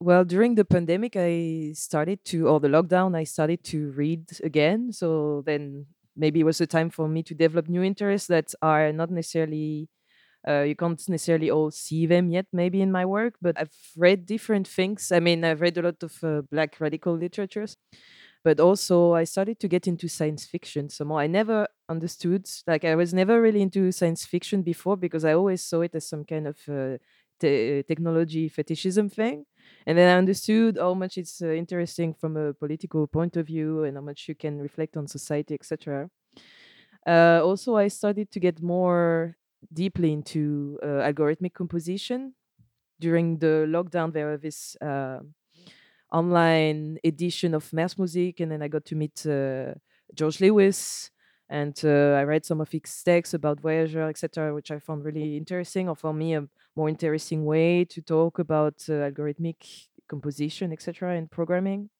Well, during the pandemic, I started to, or the lockdown, I started to read again. So then maybe it was a time for me to develop new interests that are not necessarily, uh, you can't necessarily all see them yet, maybe in my work, but I've read different things. I mean, I've read a lot of uh, Black radical literatures, but also I started to get into science fiction some more. I never understood, like, I was never really into science fiction before because I always saw it as some kind of uh, te- technology fetishism thing. And then I understood how much it's uh, interesting from a political point of view and how much you can reflect on society, etc. Uh, also, I started to get more deeply into uh, algorithmic composition. During the lockdown, there was this uh, online edition of MaerzMusik, and then I got to meet uh, George Lewis, and uh, I read some of his texts about Voyager, etc., which I found really interesting, or for me, a more interesting way to talk about uh, algorithmic composition, etc., and programming.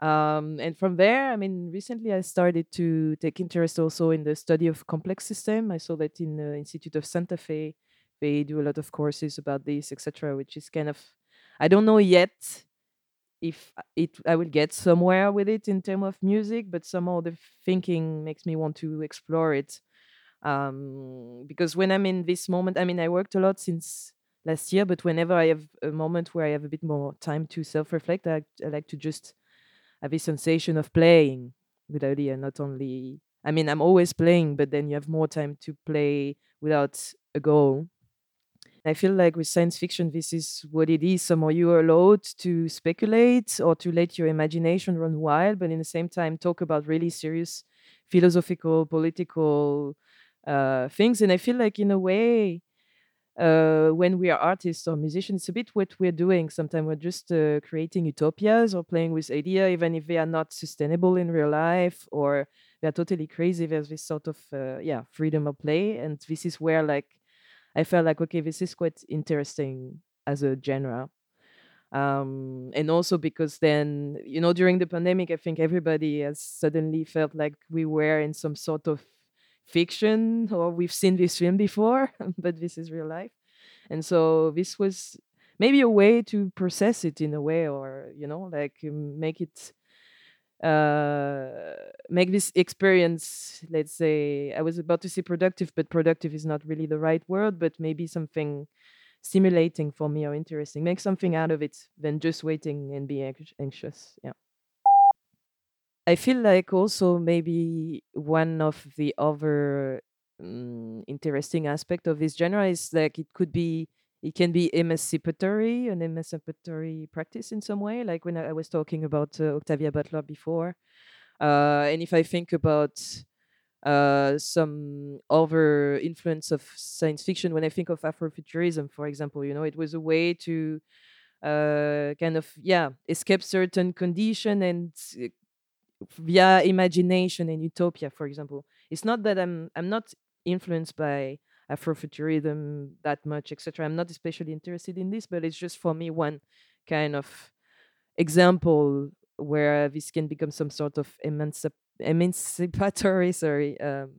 Um, and from there, I mean, recently I started to take interest also in the study of complex system. I saw that in the Institute of Santa Fe, they do a lot of courses about this, etc., which is kind of I don't know yet if it I will get somewhere with it in terms of music, but somehow the thinking makes me want to explore it. Um, because when I'm in this moment, I mean, I worked a lot since last year, but whenever I have a moment where I have a bit more time to self-reflect, I, I like to just have a sensation of playing with idea, not only. I mean, I'm always playing, but then you have more time to play without a goal. I feel like with science fiction, this is what it is. Somehow you are allowed to speculate or to let your imagination run wild, but in the same time, talk about really serious philosophical, political uh, things. And I feel like, in a way, uh, when we are artists or musicians, it's a bit what we're doing. Sometimes we're just uh, creating utopias or playing with idea, even if they are not sustainable in real life or they are totally crazy. There's this sort of uh, yeah freedom of play, and this is where like I felt like, okay, this is quite interesting as a genre. Um, and also because then, you know, during the pandemic, I think everybody has suddenly felt like we were in some sort of fiction or we've seen this film before, but this is real life. And so this was maybe a way to process it in a way or, you know, like make it uh make this experience let's say i was about to say productive but productive is not really the right word but maybe something stimulating for me or interesting. Make something out of it than just waiting and being anx- anxious yeah. I feel like also maybe one of the other mm, interesting aspect of this genre is like it could be it can be emancipatory an emancipatory practice in some way like when i, was talking about uh, octavia butler before uh, and if I think about uh, some other influence of science fiction, when I think of Afrofuturism, for example, you know, it was a way to uh, kind of yeah escape certain condition and uh, via imagination and utopia, for example. It's not that I'm I'm not influenced by Afrofuturism that much, etc. I'm not especially interested in this, but it's just for me one kind of example where this can become some sort of emancip- emancipatory sorry um,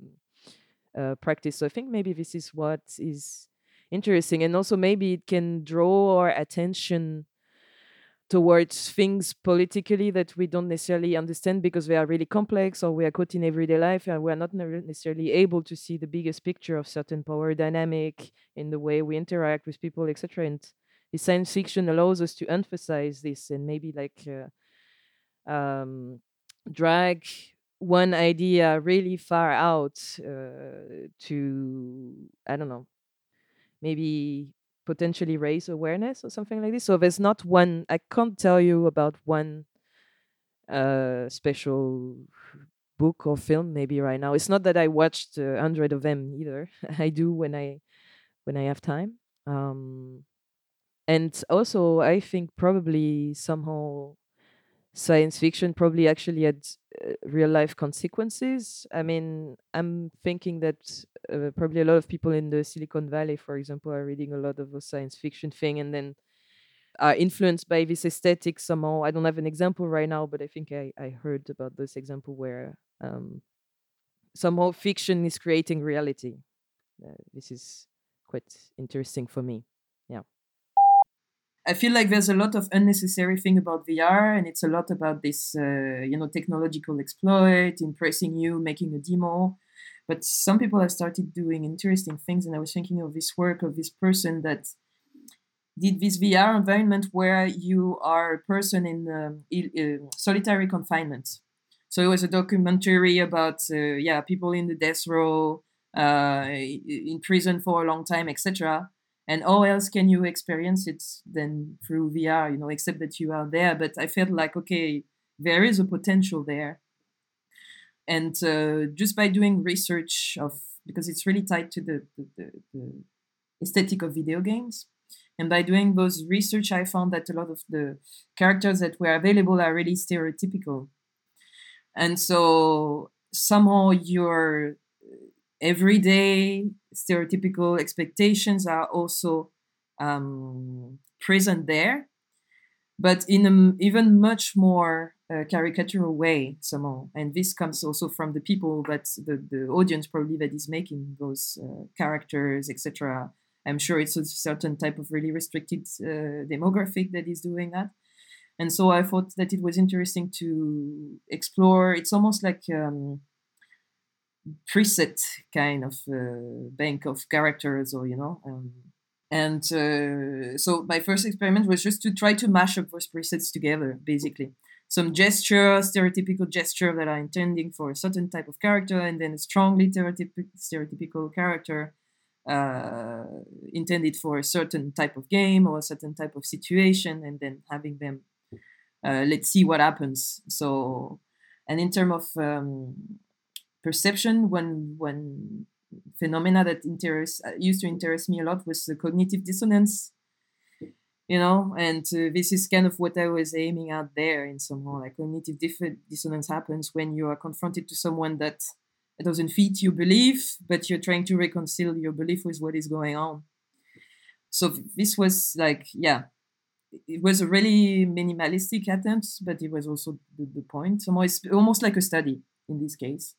uh, practice so i think maybe this is what is interesting and also maybe it can draw our attention towards things politically that we don't necessarily understand because they are really complex or we are caught in everyday life and we're not necessarily able to see the biggest picture of certain power dynamic in the way we interact with people etc and the science fiction allows us to emphasize this and maybe like uh, um, drag one idea really far out uh, to i don't know maybe potentially raise awareness or something like this. So there's not one i can't tell you about one uh special book or film maybe right now. It's not that i watched a hundred of them either. I do when i when i have time. Um and also i think probably somehow science fiction probably actually had uh, real life consequences. I mean, I'm thinking that uh, probably a lot of people in the Silicon Valley, for example, are reading a lot of science fiction thing and then are influenced by this aesthetic somehow. I don't have an example right now, but I think I, I heard about this example where um, somehow fiction is creating reality. Uh, this is quite interesting for me. Yeah. I feel like there's a lot of unnecessary thing about VR, and it's a lot about this, uh, you know, technological exploit, impressing you, making a demo. But some people have started doing interesting things, and I was thinking of this work of this person that did this VR environment where you are a person in um, uh, solitary confinement. So it was a documentary about uh, yeah people in the death row, uh, in prison for a long time, etc. And how else can you experience it than through VR? You know, except that you are there. But I felt like okay, there is a potential there, and uh, just by doing research of because it's really tied to the, the, the, the aesthetic of video games and by doing those research, I found that a lot of the characters that were available are really stereotypical. And so somehow your everyday stereotypical expectations are also um, present there, but in an even much more caricatural way somehow. And this comes also from the people that the, the audience probably that is making those uh, characters, etc. I'm sure it's a certain type of really restricted uh, demographic that is doing that. And so I thought that it was interesting to explore. It's almost like um, preset kind of uh, bank of characters, or you know. Um, and uh, so my first experiment was just to try to mash up those presets together, basically. Some gesture, stereotypical gesture that are intending for a certain type of character, and then a strongly stereotyp- stereotypical character uh, intended for a certain type of game or a certain type of situation, and then having them uh, let's see what happens. So, and in terms of um, perception, when when phenomena that interest uh, used to interest me a lot was the cognitive dissonance you know and uh, this is kind of what i was aiming at there in some way like cognitive dissonance happens when you are confronted to someone that doesn't fit your belief, but you're trying to reconcile your belief with what is going on. So this was like, yeah, it was a really minimalistic attempt, but it was also the, the point. Almost like a study in this case.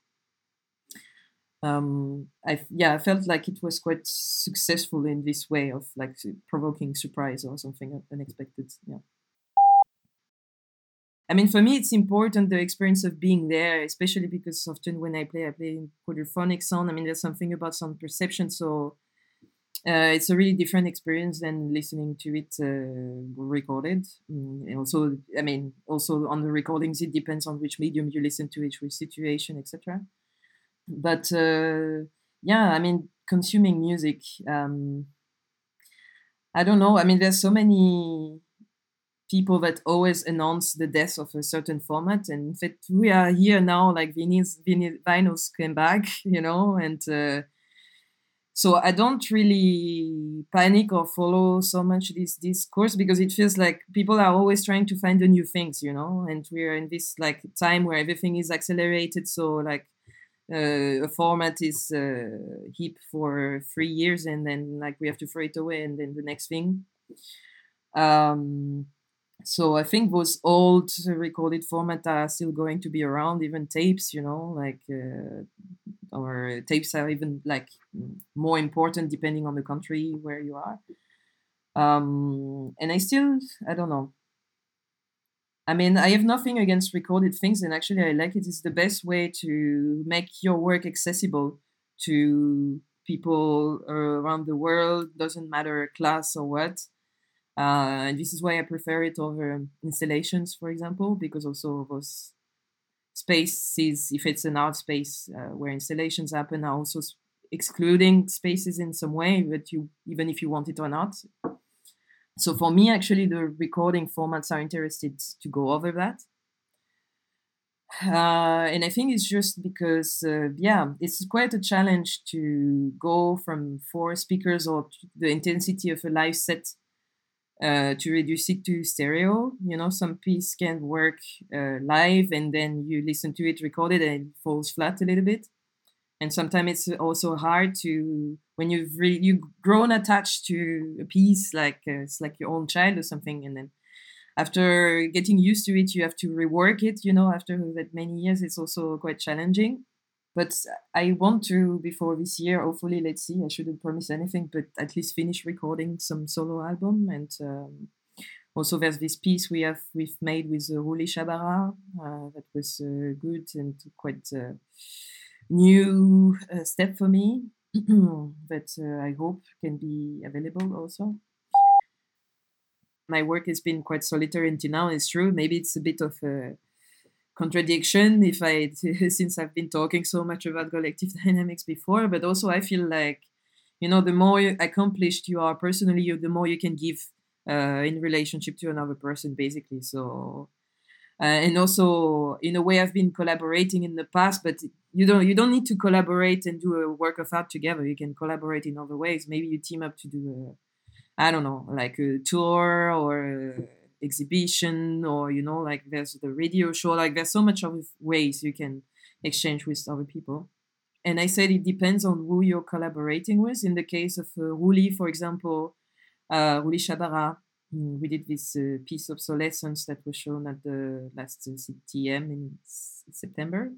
Um, I yeah, I felt like it was quite successful in this way of like provoking surprise or something unexpected. Yeah. I mean, for me, it's important the experience of being there, especially because often when I play, I play in quadraphonic sound. I mean, there's something about sound perception, so uh, it's a really different experience than listening to it uh, recorded. Mm, and also, I mean, also on the recordings, it depends on which medium you listen to it, which situation, etc. But uh, yeah, I mean, consuming music. Um, I don't know. I mean, there's so many people that always announce the death of a certain format. And in fact, we are here now, like vinyls, vinyls came back, you know, and uh, so I don't really panic or follow so much this discourse because it feels like people are always trying to find the new things, you know, and we're in this like time where everything is accelerated. So like uh, a format is uh, hip for three years and then like we have to throw it away and then the next thing. Um, so I think those old recorded formats are still going to be around, even tapes, you know, like uh, or tapes are even like more important depending on the country where you are. Um, and I still, I don't know. I mean, I have nothing against recorded things, and actually, I like it. It's the best way to make your work accessible to people around the world. Doesn't matter class or what uh, and this is why I prefer it over installations, for example, because also those spaces, if it's an art space uh, where installations happen, are also excluding spaces in some way that you, even if you want it or not. So for me, actually, the recording formats are interested to go over that. Uh, and I think it's just because, uh, yeah, it's quite a challenge to go from four speakers or the intensity of a live set uh, to reduce it to stereo. You know, some piece can work uh, live and then you listen to it recorded and it falls flat a little bit. And sometimes it's also hard to when you've really you've grown attached to a piece like uh, it's like your own child or something, and then after getting used to it, you have to rework it. You know, after that many years, it's also quite challenging but I want to before this year. Hopefully, let's see. I shouldn't promise anything, but at least finish recording some solo album and um, also there's this piece we have we've made with uh, Rully Shabara uh, that was uh, good and quite uh, new uh, step for me that uh, I hope can be available also. My work has been quite solitary until now. It's true. Maybe it's a bit of a contradiction if I since I've been talking so much about collective dynamics before, but also I feel like you know the more accomplished you are personally, the more you can give uh, in relationship to another person, basically. So. Uh, and also, in a way, I've been collaborating in the past, but you don't you don't need to collaborate and do a work of art together. You can collaborate in other ways. Maybe you team up to do a, I don't know, like a tour or exhibition or you know like there's the radio show like there's so much of ways you can exchange with other people and i said it depends on who you're collaborating with in the case of uh, Rully for example uh, Rully Shabara mm, we did this uh, piece obsolescence that was shown at the last CTM in s- September.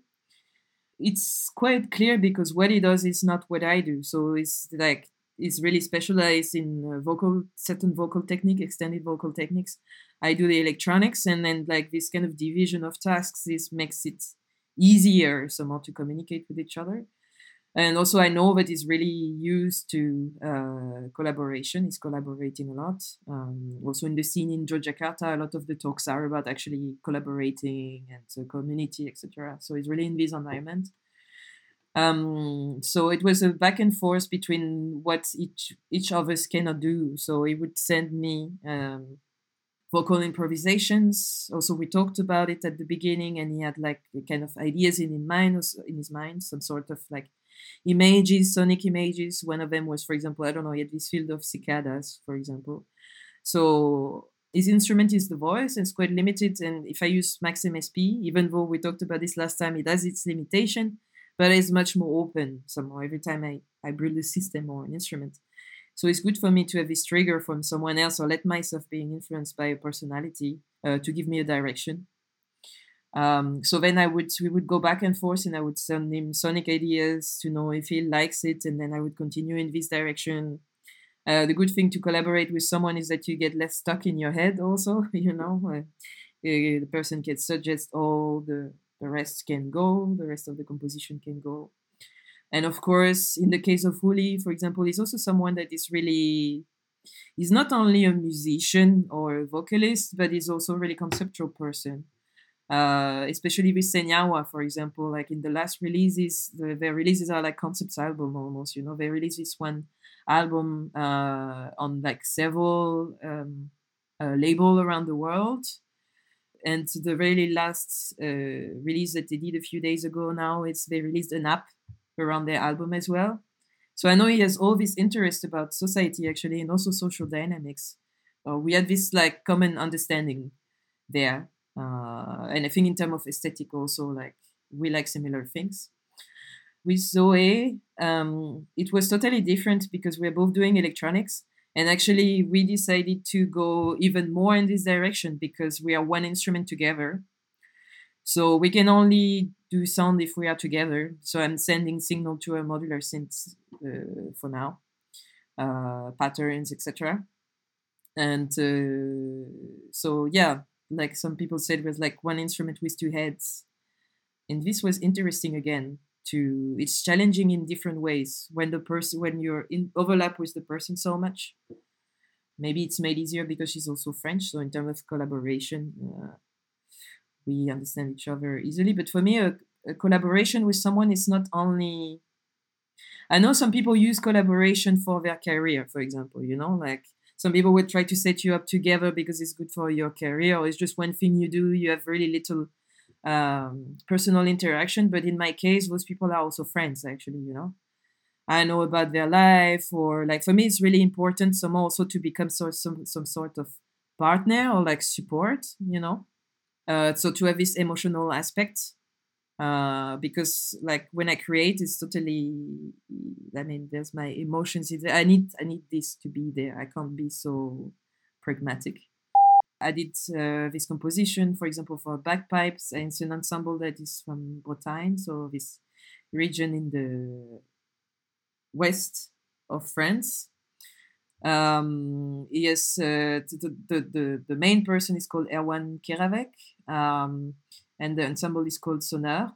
It's quite clear because what he does is not what I do. So it's like is really specialized in uh, vocal certain vocal technique extended vocal techniques. I do the electronics and then like this kind of division of tasks this makes it easier somehow to communicate with each other and also i know that he's really used to uh, collaboration he's collaborating a lot um, also in the scene in Yogyakarta a lot of the talks are about actually collaborating and the community etc so he's really in this environment um, so it was a back and forth between what each each of us cannot do. So he would send me um, vocal improvisations. Also, we talked about it at the beginning, and he had like kind of ideas in his mind, in his mind, some sort of like images, sonic images. One of them was, for example, I don't know, he had this field of cicadas, for example. So his instrument is the voice, and it's quite limited. And if I use Max/MSP, even though we talked about this last time, it has its limitation but it's much more open somehow every time I, I build a system or an instrument. So it's good for me to have this trigger from someone else or let myself being influenced by a personality uh, to give me a direction. Um, so then I would we would go back and forth and I would send him sonic ideas to know if he likes it and then I would continue in this direction. Uh, the good thing to collaborate with someone is that you get less stuck in your head also, you know. Uh, the person can suggest all the the rest can go, the rest of the composition can go. And of course, in the case of Rully, for example, he's also someone that is really, he's not only a musician or a vocalist, but he's also a really conceptual person. Uh, especially with Senyawa, for example, like in the last releases, the, their releases are like concept album almost, you know, they release this one album uh, on like several um, uh, label around the world. And the really last uh, release that they did a few days ago now it's they released an app around their album as well. So i know he has all this interest about society actually and also social dynamics. Uh, we had this like common understanding there uh, and i think in terms of aesthetic also like we like similar things with zoe um, it was totally different because we're both doing electronics and actually, we decided to go even more in this direction because we are one instrument together. So we can only do sound if we are together. So I'm sending signal to a modular synth uh, for now, uh, patterns, etc. And uh, so yeah, like some people said, was like one instrument with two heads, and this was interesting again to it's challenging in different ways. When the person when you're in overlap with the person so much maybe it's made easier because she's also french. So in terms of collaboration uh, we understand each other easily. But for me a, a collaboration with someone is not only i know some people use collaboration for their career for example you know like some people would try to set you up together because it's good for your career or it's just one thing you do you have really little um, personal interaction. But in my case, those people are also friends, actually, you know. I know about their life, or like for me, it's really important some also to become so, some some sort of partner or like support, you know. Uh, so to have this emotional aspect, uh, because like when I create, it's totally. I mean, there's my emotions. I need I need this to be there. I can't be so pragmatic. I did uh, this composition, for example, for bagpipes, and it's an ensemble that is from Bretagne, so this region in the west of France. Um, yes, uh, the, the, the, the main person is called Erwan Keravec, um, and the ensemble is called Sonar.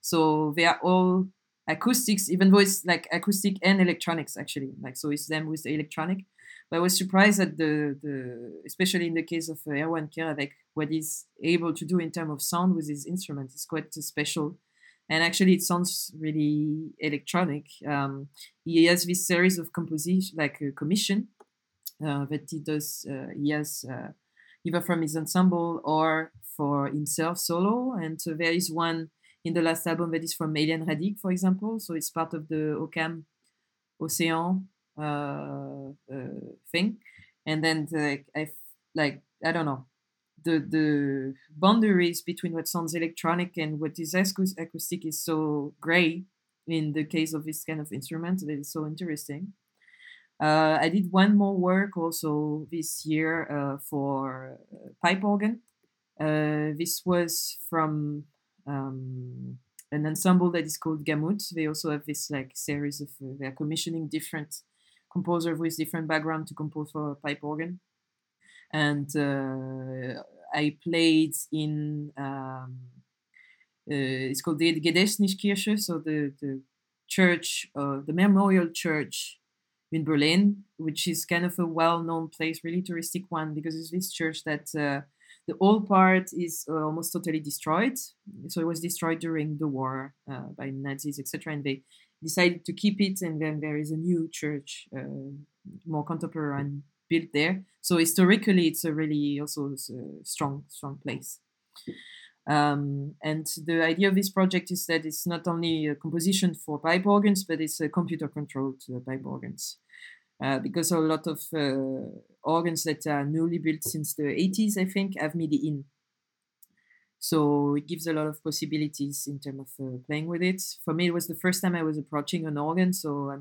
So they are all acoustics, even though it's like acoustic and electronics actually. Like so, it's them with the electronic. But I was surprised at the the especially in the case of uh, Erwan Keravec, what he's able to do in terms of sound with his instrument is quite special. And actually, it sounds really electronic. Um, he has this series of composition, like a commission, uh, that he does. Uh, he has uh, either from his ensemble or for himself solo. And so there is one in the last album that is from Éliane Radigue, for example. So it's part of the OCCAM OCEAN uh, uh, thing. And then the, I like I don't know the the boundaries between what sounds electronic and what is acoustic is so gray in the case of this kind of instrument that is so interesting. Uh, I did one more work also this year uh, for uh, pipe organ. Uh, this was from um, an ensemble that is called Gamut. They also have this like series of uh, they're commissioning different composers with different background to compose for pipe organ. And uh, I played in um, it's called the Gedächtniskirche, so the the church, the memorial church in Berlin, which is kind of a well-known place, really touristic one, because it's this church that uh, the old part is uh, almost totally destroyed. So it was destroyed during the war uh, by Nazis, etc. And they decided to keep it, and then there is a new church, uh, more contemporary, and built there. So historically, it's a really also a strong, strong place. Um, and the idea of this project is that it's not only a composition for pipe organs, but it's a computer-controlled uh, pipe organs. Uh, because a lot of uh, organs that are newly built since the 80s, I think, have MIDI in. So it gives a lot of possibilities in terms of uh, playing with it. For me, it was the first time I was approaching an organ, so I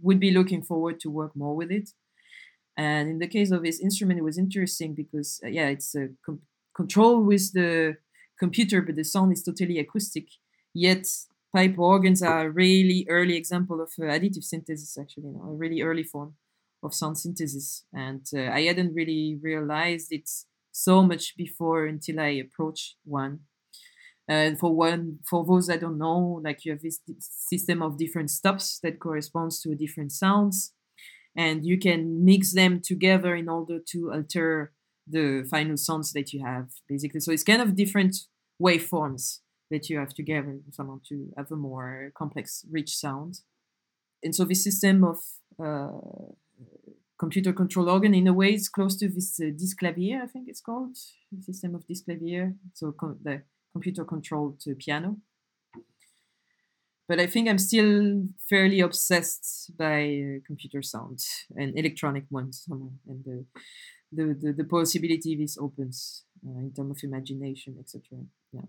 would be looking forward to work more with it. And in the case of this instrument, it was interesting because, uh, yeah, it's a com- control with the computer, but the sound is totally acoustic. Yet pipe organs are a really early example of uh, additive synthesis, actually, you know, a really early form of sound synthesis. And uh, I hadn't really realized it so much before until I approached one. And for one, for those that don't know, like you have this system of different stops that corresponds to different sounds, and you can mix them together in order to alter the final sounds that you have, basically. So it's kind of different waveforms that you have together someone to have a more complex, rich sound. And so this system of uh, computer control organ in a way is close to this uh, Disklavier, I think it's called, system of Disklavier. So com- the computer controlled uh, piano. But I think I'm still fairly obsessed by uh, computer sound and electronic ones and the, the, the, the possibility this opens uh, in terms of imagination, etc. Yeah.